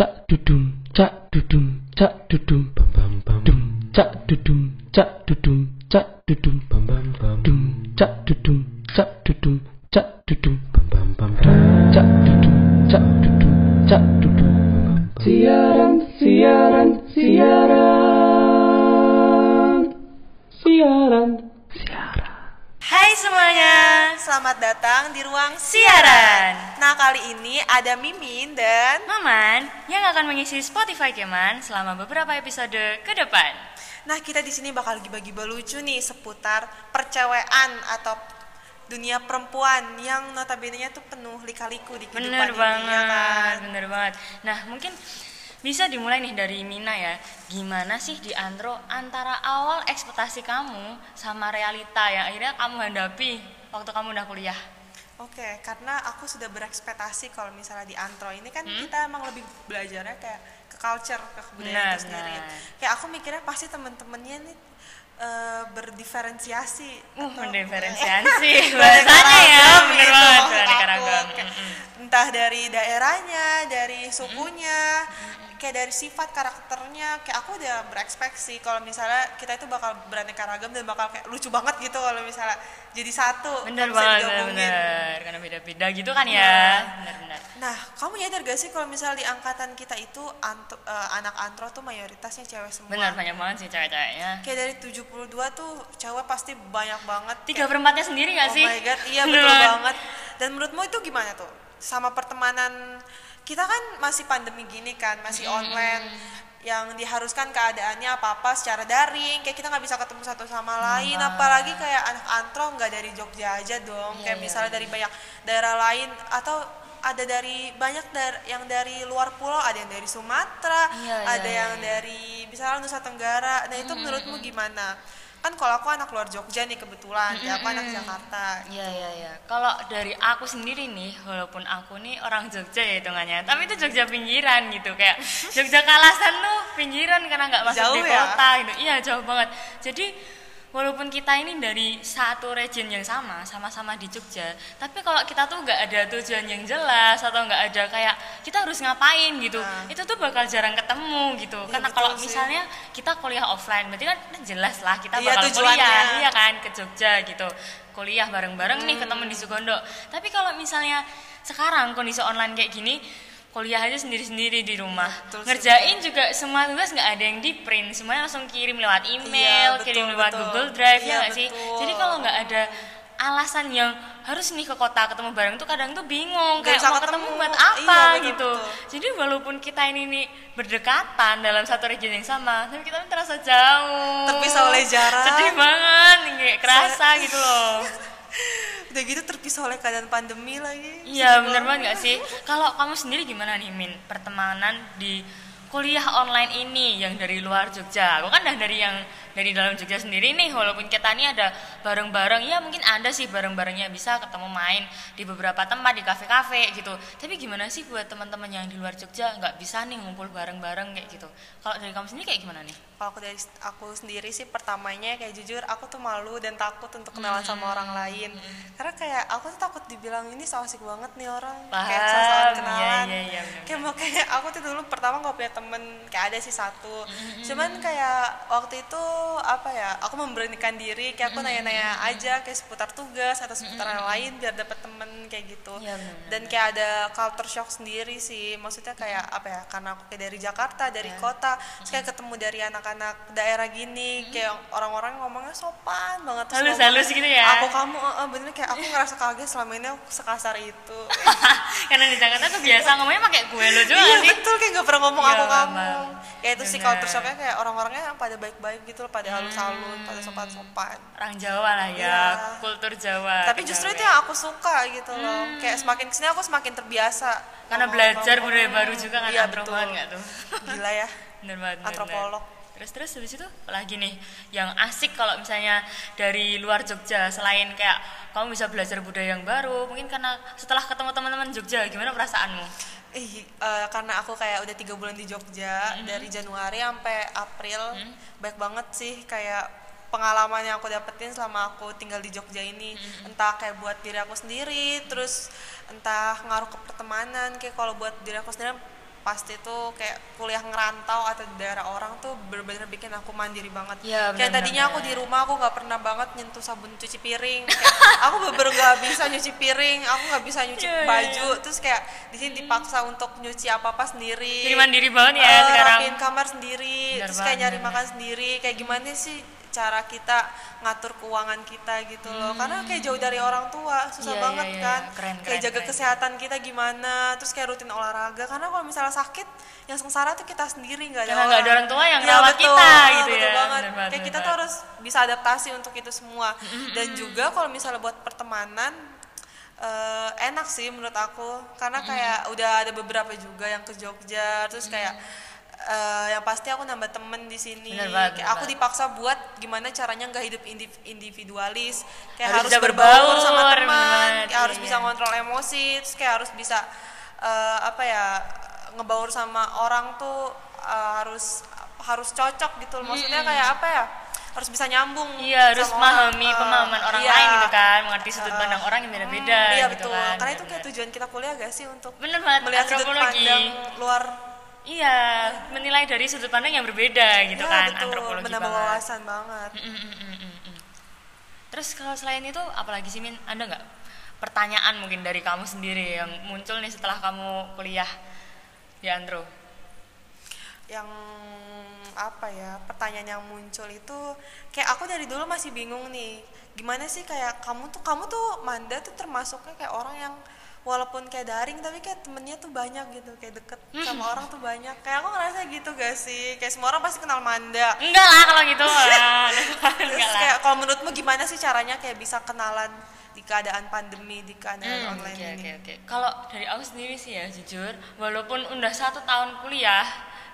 cak dudum cak dudum cak dudum Bam bam bam. dum cak dudum cak dudum cak dudum Bam bam bam. dum cak dudum cak dudum cak dudum Bam bam bam. bam. cak dudum cak dudum cak dudum siaran siaran siaran siaran siaran Hai semuanya, selamat datang di ruang siaran. Nah kali ini ada Mimin dan Maman yang akan mengisi Spotify Keman selama beberapa episode ke depan. Nah kita di sini bakal gibah-gibah lucu nih seputar percewean atau dunia perempuan yang notabene-nya tuh penuh lika-liku di kehidupan Bener ini, banget, ya kan? bener banget. Nah mungkin bisa dimulai nih dari Mina ya. Gimana sih di antro antara awal ekspektasi kamu sama realita yang akhirnya kamu hadapi waktu kamu udah kuliah? Oke, karena aku sudah berekspektasi kalau misalnya di antro ini kan Hmm? kita emang lebih belajarnya kayak ke culture, ke kebudayaan Benar, itu sendiri. benar. Kayak aku mikirnya pasti temen-temennya nih eh, berdiferensiasi. Uh, atau- mendiferensiasi bahasanya ya, bener gitu banget aku. Entah dari daerahnya, dari sukunya, kayak dari sifat karakternya, kayak aku udah berekspektasi kalau misalnya kita itu bakal beraneka ragam dan bakal kayak lucu banget gitu kalau misalnya jadi satu. Bener banget, bener, bener. Karena beda-beda gitu kan ya. Bener-bener. Nah, kamu nyadar gak sih kalau misalnya di angkatan kita itu antro- eh, anak antro tuh mayoritasnya cewek semua? Bener, banyak banget sih cewek-ceweknya. Kayak dari 72 tuh cewek pasti banyak banget. Tiga perempatnya sendiri gak oh sih? my god, iya betul banget. Dan menurutmu itu gimana tuh? Sama pertemanan kita kan masih pandemi gini kan, masih online yang diharuskan keadaannya apa-apa secara daring kayak kita nggak bisa ketemu satu sama lain apalagi kayak anak antro nggak dari Jogja aja dong Iya, kayak iya, misalnya dari banyak daerah lain atau ada dari banyak dar- yang dari luar pulau ada yang dari Sumatera Iya, iya, ada iya, yang iya. dari misalnya Nusa Tenggara. Nah itu menurutmu gimana kan kalau aku anak luar Jogja nih kebetulan ya aku anak Jakarta Iya iya iya. Kalau dari aku sendiri nih, walaupun aku nih orang Jogja ya hitungannya, tapi itu Jogja pinggiran gitu kayak Jogja Kalasan tuh pinggiran karena nggak masuk Jauh di ya? kota gitu. Iya jauh banget. Jadi walaupun kita ini dari satu region yang sama, sama-sama di Jogja, tapi kalau kita tuh nggak ada tujuan yang jelas atau nggak ada kayak kita harus ngapain gitu, Nah. itu tuh bakal jarang ketemu gitu. Iya, karena kalau misalnya kita kuliah offline, berarti kan jelas lah kita Iya, bakal tujuannya. kuliah, iya kan ke Jogja gitu kuliah bareng-bareng nih ketemu di Sukondo tapi kalau misalnya sekarang kondisi online kayak gini kuliah aja sendiri-sendiri di rumah Betul ngerjain juga semua tugas nggak ada yang di print semuanya langsung kirim lewat email Iya, betul, kirim lewat betul. Google Drive Iya, ya nggak sih betul. jadi kalau nggak ada alasan yang harus nih ke kota ketemu bareng tuh kadang tuh bingung kayak mau ketemu. ketemu buat Iya, apa betul, gitu betul. jadi walaupun kita ini nih berdekatan dalam satu region yang sama tapi kita terasa jauh Terpisah oleh jarak. sedih banget kayak kerasa gitu loh udah gitu terpisah oleh keadaan pandemi lagi Iya bener banget gak sih? Kalau kamu sendiri gimana nih Min? Pertemanan di kuliah online ini yang dari luar Jogja Aku kan udah dari yang dari dalam Jogja sendiri nih Walaupun kita nih ada bareng-bareng. Ya mungkin ada sih bareng-barengnya bisa ketemu main di beberapa tempat di kafe-kafe gitu. Tapi gimana sih buat teman-teman yang di luar Jogja nggak bisa nih ngumpul bareng-bareng kayak gitu? Kalau dari kamu sendiri kayak gimana nih? kalau aku dari aku sendiri sih pertamanya kayak jujur aku tuh malu dan takut untuk kenalan sama orang lain. Karena kayak aku tuh takut dibilang ini so asik banget nih orang. Kayak Paham, sosokan iya, kenalan. iya, iya, bener-bener. kayak makanya aku tuh dulu pertama nggak punya temen kayak ada sih satu. Cuman kayak waktu itu apa ya aku memberanikan diri kayak aku nanya-nanya aja kayak seputar tugas atau seputar yang lain biar dapet temen kayak gitu bener-bener. dan kayak ada culture shock sendiri sih maksudnya kayak apa ya karena aku kayak dari Jakarta dari Iya. kota terus kayak ketemu dari anak-anak daerah gini kayak orang-orang ngomongnya sopan banget Terus Halus-halus ngomong, gitu ya? aku kamu eh, bener kayak aku ngerasa kaget selama ini aku sekasar itu Karena di Jakarta tuh biasa ngomongnya pakai gue lo juga iya sih? betul kayak gak pernah ngomong Iya, aku kamu kayak itu sih culture shocknya kayak orang-orangnya pada baik-baik gitu loh pada halus-halus pada sopan-sopan Orang Jawa lah ya, Iya. kultur Jawa. tapi justru itu yang aku suka gitu loh kayak semakin ke sini aku semakin terbiasa Hmm. karena ngomong- belajar ngomong. budaya baru juga kan Iya, antro betul. banget nggak tuh? gila ya Bener banget. Antropolog. Terus terus habis itu lagi nih yang asik kalau misalnya dari luar Jogja selain kayak kamu bisa belajar budaya yang baru mungkin karena setelah ketemu teman-teman Jogja gimana perasaanmu? Ih, eh, karena aku kayak udah tiga bulan di Jogja Hmm. dari Januari sampai April baik banget sih kayak pengalaman yang aku dapetin selama aku tinggal di Jogja ini. Hmm. entah kayak buat diri aku sendiri terus entah ngaruh ke pertemanan kayak kalau buat diri aku sendiri pasti tuh kayak kuliah ngerantau atau di daerah orang tuh bener-bener bikin aku mandiri banget. Iya, kayak tadinya aku di rumah aku nggak pernah banget nyentuh sabun cuci piring. Kayak, aku bener-bener nggak bisa nyuci piring aku nggak bisa nyuci Iya, iya, baju. terus kayak di sini dipaksa untuk nyuci apa apa sendiri. Jadi mandiri banget ya Eh, sekarang. rapiin kamar sendiri Benar terus kayak nyari makan sendiri. Kayak gimana sih cara kita ngatur keuangan kita gitu loh. Karena kayak jauh dari orang tua susah Iya, banget iya, iya. kan. Keren, kayak keren, jaga keren. kesehatan kita gimana terus kayak rutin olahraga. Karena kalau misalnya sakit yang sengsara tuh kita sendiri nggak ada Karena nggak ada orang. tua yang Iya, rawat betul, kita gitu betul ya. banget. Bener kayak bener kita tuh banget. harus bisa adaptasi untuk itu semua. Dan juga kalau misalnya buat pertemanan eh, enak sih menurut aku. Karena kayak udah ada beberapa juga yang ke Jogja terus kayak eh, yang pasti aku nambah temen di sini. Aku dipaksa buat gimana caranya nggak hidup indiv- individualis. Kayak Harus harus, berbaur sama teman kayak harus iya, bisa ngontrol emosi terus kayak harus bisa eh, apa ya ngebaur sama orang tuh eh, harus harus cocok gitu loh. maksudnya kayak apa ya harus bisa nyambung Iya harus memahami Eh, pemahaman orang iya. lain gitu kan, mengerti sudut pandang orang yang beda-beda Hmm, iya gitu betul. kan. karena itu kayak tujuan kita kuliah gak sih untuk Bener banget, melihat sudut pandang luar Iya, menilai dari sudut pandang yang berbeda gitu ya, kan, betul antropologi menambah banget. wawasan banget Mm, mm, mm, mm, mm. Terus kalau selain itu apalagi sih Min? Ada nggak pertanyaan mungkin dari kamu sendiri yang muncul nih setelah kamu kuliah di Andro? yang apa ya pertanyaan yang muncul itu kayak aku dari dulu masih bingung nih gimana sih kayak kamu tuh kamu tuh Manda tuh termasuknya kayak orang yang walaupun kayak daring tapi kayak temennya tuh banyak gitu kayak deket sama orang tuh banyak kayak aku ngerasa gitu gak sih kayak semua orang pasti kenal Manda Enggak lah kalau gitu Enggak lah. kayak kalau menurutmu gimana sih caranya kayak bisa kenalan di keadaan pandemi di keadaan Hmm, online Oke ini oke oke. Kalau dari aku sendiri sih ya jujur, walaupun udah satu tahun kuliah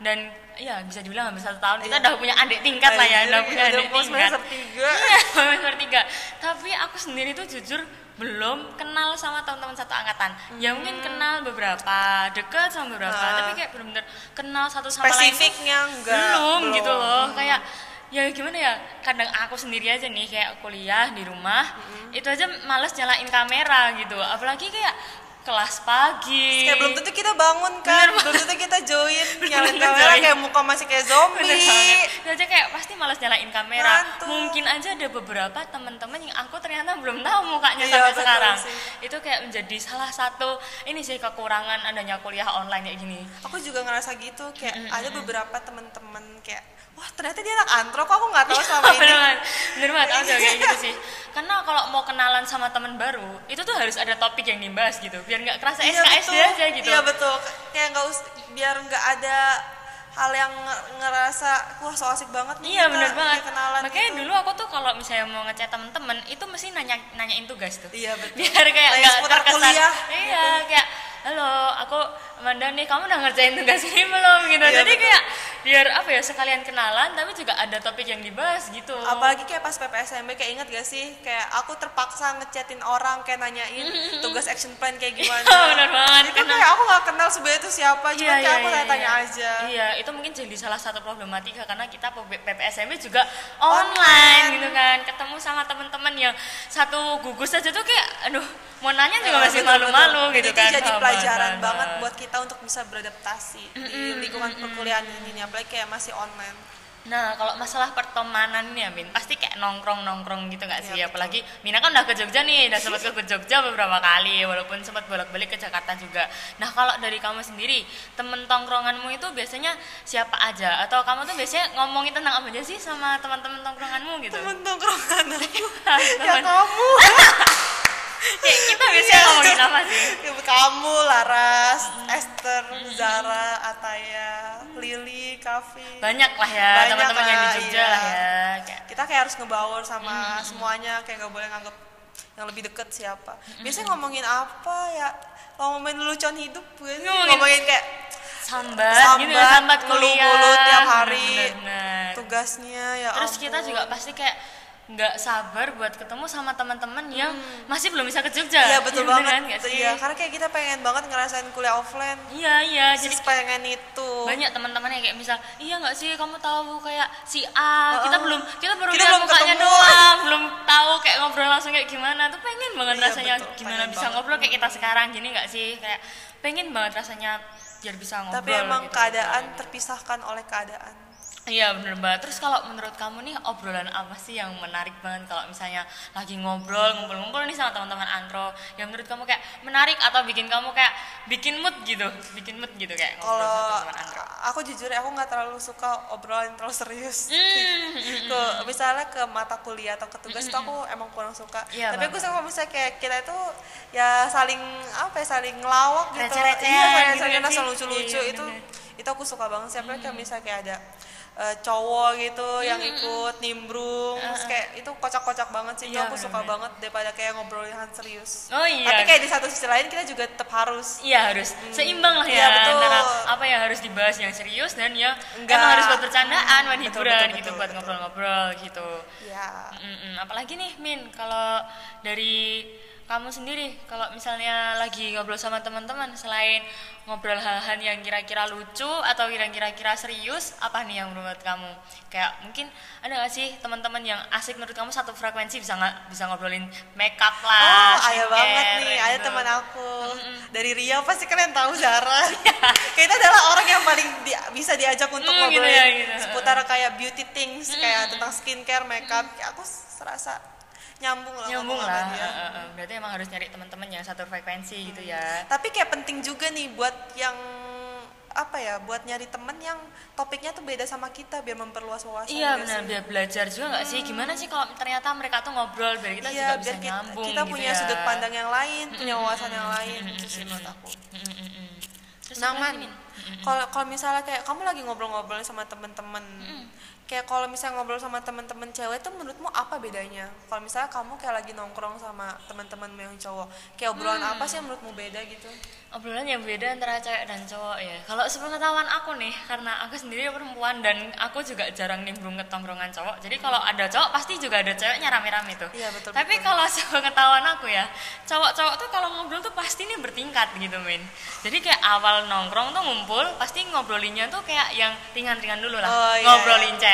dan ya bisa dibilang hampir satu tahun kita Iya. udah punya adik tingkat lah ya, udah punya adik tingkat. semester tiga. Iya, semester tiga. Tapi aku sendiri tuh jujur belum kenal sama teman-teman satu angkatan. Ya mungkin kenal beberapa, dekat sama beberapa, Hmm. Ah. tapi kayak benar-benar kenal satu sama lain enggak belum, gitu belum. loh kayak ya gimana ya kadang aku sendiri aja nih kayak kuliah di rumah itu aja males nyalain kamera gitu apalagi kayak kelas pagi kayak belum tentu kita bangun kan Bener belum tentu kita join nyalain kamera join. kayak muka masih kayak zombie Bener aja kayak pasti malas nyalain kamera. Ngantuk. Mungkin aja ada beberapa teman-teman yang aku ternyata belum tahu mukanya Iya, sampai sekarang. sih. Itu kayak menjadi salah satu ini sih kekurangan adanya kuliah online kayak gini. aku juga ngerasa gitu kayak ada beberapa teman-teman kayak wah ternyata dia anak antro kok aku nggak tahu selama ini bener banget, bener banget, aku juga kayak gitu sih. Karena kalau mau kenalan sama teman baru, itu tuh harus ada topik yang dibahas gitu, biar nggak kerasa Iya, SKSD betul. aja gitu. iya betul kayak nggak us biar nggak ada hal yang nge- ngerasa wah so asik banget nih Iya bener banget. kenalan Makanya gitu. dulu aku tuh kalau misalnya mau ngechat temen-temen itu mesti nanya nanyain tugas tuh. Iya, betul. Biar kayak nggak terkesan. kuliah. Iya kayak halo aku Amanda nih kamu udah ngerjain tugas ini belum gitu. Iya, Jadi betul. kayak biar apa ya sekalian kenalan tapi juga ada topik yang dibahas gitu. apalagi kayak pas PPSMB kayak inget gak sih? Kayak aku terpaksa ngechatin orang kayak nanyain tugas action plan kayak gimana. Bener banget, itu kayak aku gak kenal sebenarnya itu siapa cuma Iya, kayak iya, aku iya, tanya-tanya iya. aja. Iya, itu mungkin jadi salah satu problematika karena kita PPSMB juga online gitu kan, ketemu sama teman-teman yang satu gugus aja tuh kayak, aduh, mau nanya juga Eh, masih malu-malu gitu itu kan. jadi pelajaran paham, banget buat kita untuk bisa beradaptasi di lingkungan perkuliahan ini apalagi kayak masih online Nah, kalau masalah pertemanan nih ya, Min, pasti kayak nongkrong-nongkrong gitu nggak sih? Iya, betul. Apalagi Mina kan udah ke Jogja nih, udah sempat ke Jogja beberapa kali, walaupun sempat bolak-balik ke Jakarta juga. Nah, kalau dari kamu sendiri, temen tongkronganmu itu biasanya siapa aja? Atau kamu tuh biasanya ngomongin tentang apa aja sih sama teman-teman tongkronganmu gitu? temen tongkrongan aku ya kamu Kayak kita biasanya ngomongin apa sih? kamu Laras Esther Zara Ataya Lili Kavi Banyak lah ya teman-teman yang di Jogja iya. lah ya. Kayak kita kayak harus ngebaur sama semuanya kayak nggak boleh nganggap yang lebih deket siapa biasanya ngomongin apa ya ngomongin lelucon hidup gue. Ngomongin- ngomongin kayak sambat, sambat gitu ya, sambat kuliah. ngeluh-ngeluh tiap hari Bener-bener. tugasnya ya Terus kita ampun. juga pasti kayak nggak sabar buat ketemu sama teman-teman yang masih belum bisa ke Jogja. Iya betul bener banget kan, sih? iya karena kayak kita pengen banget ngerasain kuliah offline Iya iya. Jadi pengen itu banyak teman-teman yang kayak misal, iya nggak sih kamu tahu kayak si A, kita Heeh. belum kita baru Kita belum mukanya ketemu. doang, belum tahu kayak ngobrol langsung kayak gimana. Tuh pengen banget Iya, rasanya betul, gimana bisa banget. ngobrol kayak kita sekarang gini nggak sih? Kayak pengen banget rasanya biar bisa ngobrol tapi emang gitu. keadaan terpisahkan oleh keadaan Iya bener banget. Terus kalau menurut kamu nih obrolan apa sih yang menarik banget? Kalau misalnya lagi ngobrol ngumpul-ngumpul nih sama teman-teman antro yang menurut kamu kayak menarik atau bikin kamu kayak bikin mood gitu, bikin mood gitu kayak ngobrol sama kalau teman antro. aku jujur ya, aku nggak terlalu suka obrolan terlalu serius. Hmm, ke misalnya ke mata kuliah atau ke tugas tuh aku emang kurang suka. Iya, tapi aku suka misalnya kayak kita itu ya saling apa ya saling ngelawak gitu. Iya gitu sih? asal lucu-lucu Iya, itu bener. itu aku suka banget sih. Apalagi kayak misalnya kayak ada eh, cowok gitu yang ikut nimbrung terus kayak itu kocak-kocak banget sih itu Iya, aku suka bener-bener. banget daripada kayak ngobrolin hal serius Oh iya. tapi kayak di satu sisi lain kita juga tetap harus Iya harus seimbang lah ya Iya, betul. antara apa yang harus dibahas yang serius dan yang Enggak. emang harus buat bercandaan, buat hiburan betul, gitu, betul, buat ngobrol-ngobrol gitu. ya Mm-mm. Apalagi nih Min, kalau dari kamu sendiri, kalau misalnya lagi ngobrol sama teman-teman, selain ngobrol hal-hal yang kira-kira lucu atau yang kira-kira serius, apa nih yang menurut kamu? Kayak mungkin ada gak sih teman-teman yang asik menurut kamu satu frekuensi bisa nggak bisa ngobrolin makeup Oh, lah, ada skincare, banget nih. Ada gitu. teman aku dari Riau pasti kalian tahu Zara. kayak itu adalah orang yang paling di- bisa diajak untuk gitu ngobrolin ya, gitu. seputar kayak beauty things, kayak tentang skincare, makeup. Kayak aku serasa nyambung lah nyambung lah. eh, eh, eh. Berarti emang harus nyari teman-teman yang satu frekuensi gitu ya. Tapi kayak penting juga nih buat yang apa ya buat nyari temen yang topiknya tuh beda sama kita biar memperluas wawasan Iya benar sih? biar belajar juga nggak sih gimana sih kalau ternyata mereka tuh ngobrol biar kita iya juga bisa biar kita, nyambung kita gitu punya ya. sudut pandang yang lain punya wawasan yang lain itu sih menurut aku Terus nah man kalau kalau misalnya kayak kamu lagi ngobrol-ngobrol sama temen-temen kayak kalau misalnya ngobrol sama temen-temen cewek itu menurutmu apa bedanya? Kalau misalnya kamu kayak lagi nongkrong sama teman-teman yang cowok kayak obrolan Mm. apa sih yang menurutmu beda gitu? Obrolan yang beda antara cewek dan cowok ya. Kalau sepengetahuan aku nih karena aku sendiri perempuan dan aku juga jarang nimbrung ke tongkrongan cowok jadi kalau ada cowok pasti juga ada ceweknya rame-rame tuh. Iya, betul, tapi betul. kalau sepengetahuan aku ya cowok-cowok tuh kalau ngobrol tuh pasti nih bertingkat gitu min. Jadi kayak awal nongkrong tuh ngumpul pasti ngobrolinnya tuh kayak yang ringan-ringan dulu lah. Oh, iya, ngobrolin cewek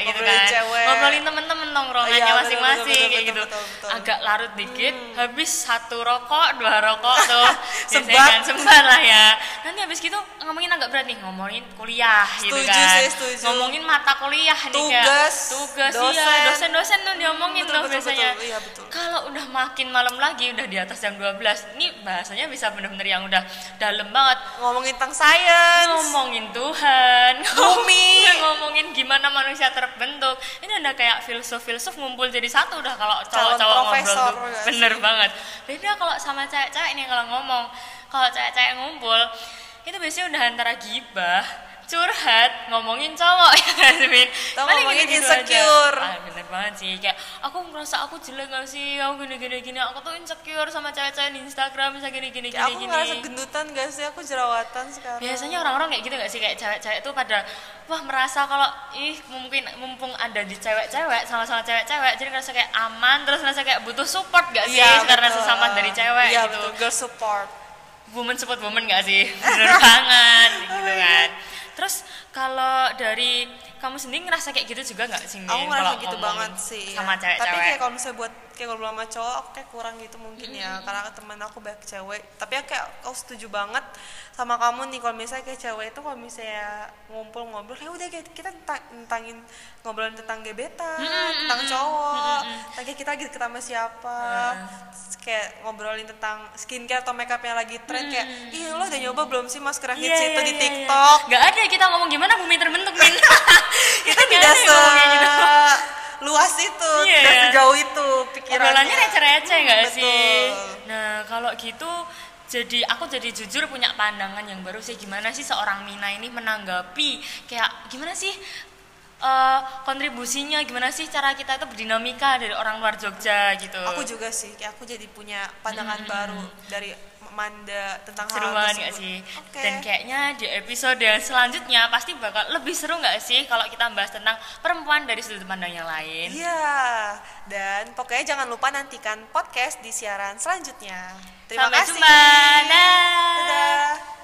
gitu Ngobrolin kan cewek. ngobrolin temen-temen nongkrongannya Iya, masing-masing kayak betul, gitu betul, betul. agak larut dikit habis satu rokok dua rokok tuh Sebat. kan sembar lah ya nanti habis gitu ngomongin agak berat nih ngomongin kuliah gitu Setuju kan sih, setuju. ngomongin mata kuliah nih kayak Tugas, tugas dosen. iya dosen-dosen tuh diomongin Betul, tuh betul, biasanya betul. Iya, betul. kalau udah makin malam lagi udah di atas jam 12 ini bahasanya bisa bener-bener yang udah dalam banget ngomongin tentang sains ngomongin Tuhan Bumi. ngomongin gimana manusia terbentuk ini udah kayak filsuf-filsuf ngumpul jadi satu udah kalau cowok-cowok ngobrol tuh nggak bener banget beda kalau sama cewek-cewek nih kalau ngomong kalau cewek-cewek ngumpul itu biasanya udah antara gibah curhat ngomongin cowok ya kan Min? Ngomongin gitu-gitu insecure. aja. ah, bener banget sih. Kayak aku ngerasa aku jelek gak sih? Aku gini gini. Gini aku tuh insecure sama cewek-cewek di Instagram bisa gini gini Kayak gini aku gini. ngerasa gendutan gak sih? Aku jerawatan sekarang. Biasanya orang-orang kayak gitu gak sih? Kayak cewek-cewek tuh pada wah merasa kalau ih mungkin mumpung ada di cewek-cewek sama-sama cewek-cewek jadi ngerasa kayak aman terus ngerasa kayak butuh support gak sih? Iya, karena betul. sesama dari cewek iya, gitu. betul. Girl support woman support woman gak sih? Bener banget gitu kan. Terus kalau dari kamu sendiri ngerasa kayak gitu juga nggak sih aku ngerasa Kalau gitu banget sih ya. sama cewek-cewek. Tapi kayak kalau misalnya buat kayak ngobrol sama cowok aku kayak kurang gitu mungkin ya. Karena temen aku banyak cewek. Tapi aku kayak aku setuju banget sama kamu nih. Kalau misalnya kayak cewek itu kalau misalnya ngumpul ngobrol kayak udah kayak kita tentang tentangin ngobrolin tentang gebetan tentang cowok. Tentang kayak kita lagi deket sama siapa. Terus kayak ngobrolin tentang skincare atau makeup yang lagi tren kayak ih lo udah nyoba belum sih masker yang hits Iya, itu iya, di iya, TikTok? Iya. nggak ada kita ngomong gimana bumi terbentuk min itu Nggak tidak gitu. luas itu. Iya. tidak sejauh itu pikirannya. Obrolannya receh-receh nggak sih? Nah kalau gitu jadi aku jadi jujur punya pandangan yang baru sih. Gimana sih seorang Mina ini menanggapi kayak gimana sih eh, kontribusinya? Gimana sih cara kita itu berdinamika dari orang luar Jogja gitu? Aku juga sih kayak aku jadi punya pandangan baru dari Manda tentang seru hal banget tersebut. nggak sih Oke. dan kayaknya di episode yang selanjutnya pasti bakal lebih seru nggak sih kalau kita bahas tentang perempuan dari sudut pandang yang lain Iya, dan pokoknya jangan lupa nantikan podcast di siaran selanjutnya. Terima Sampai kasih. jumpa. Dah. Dadah.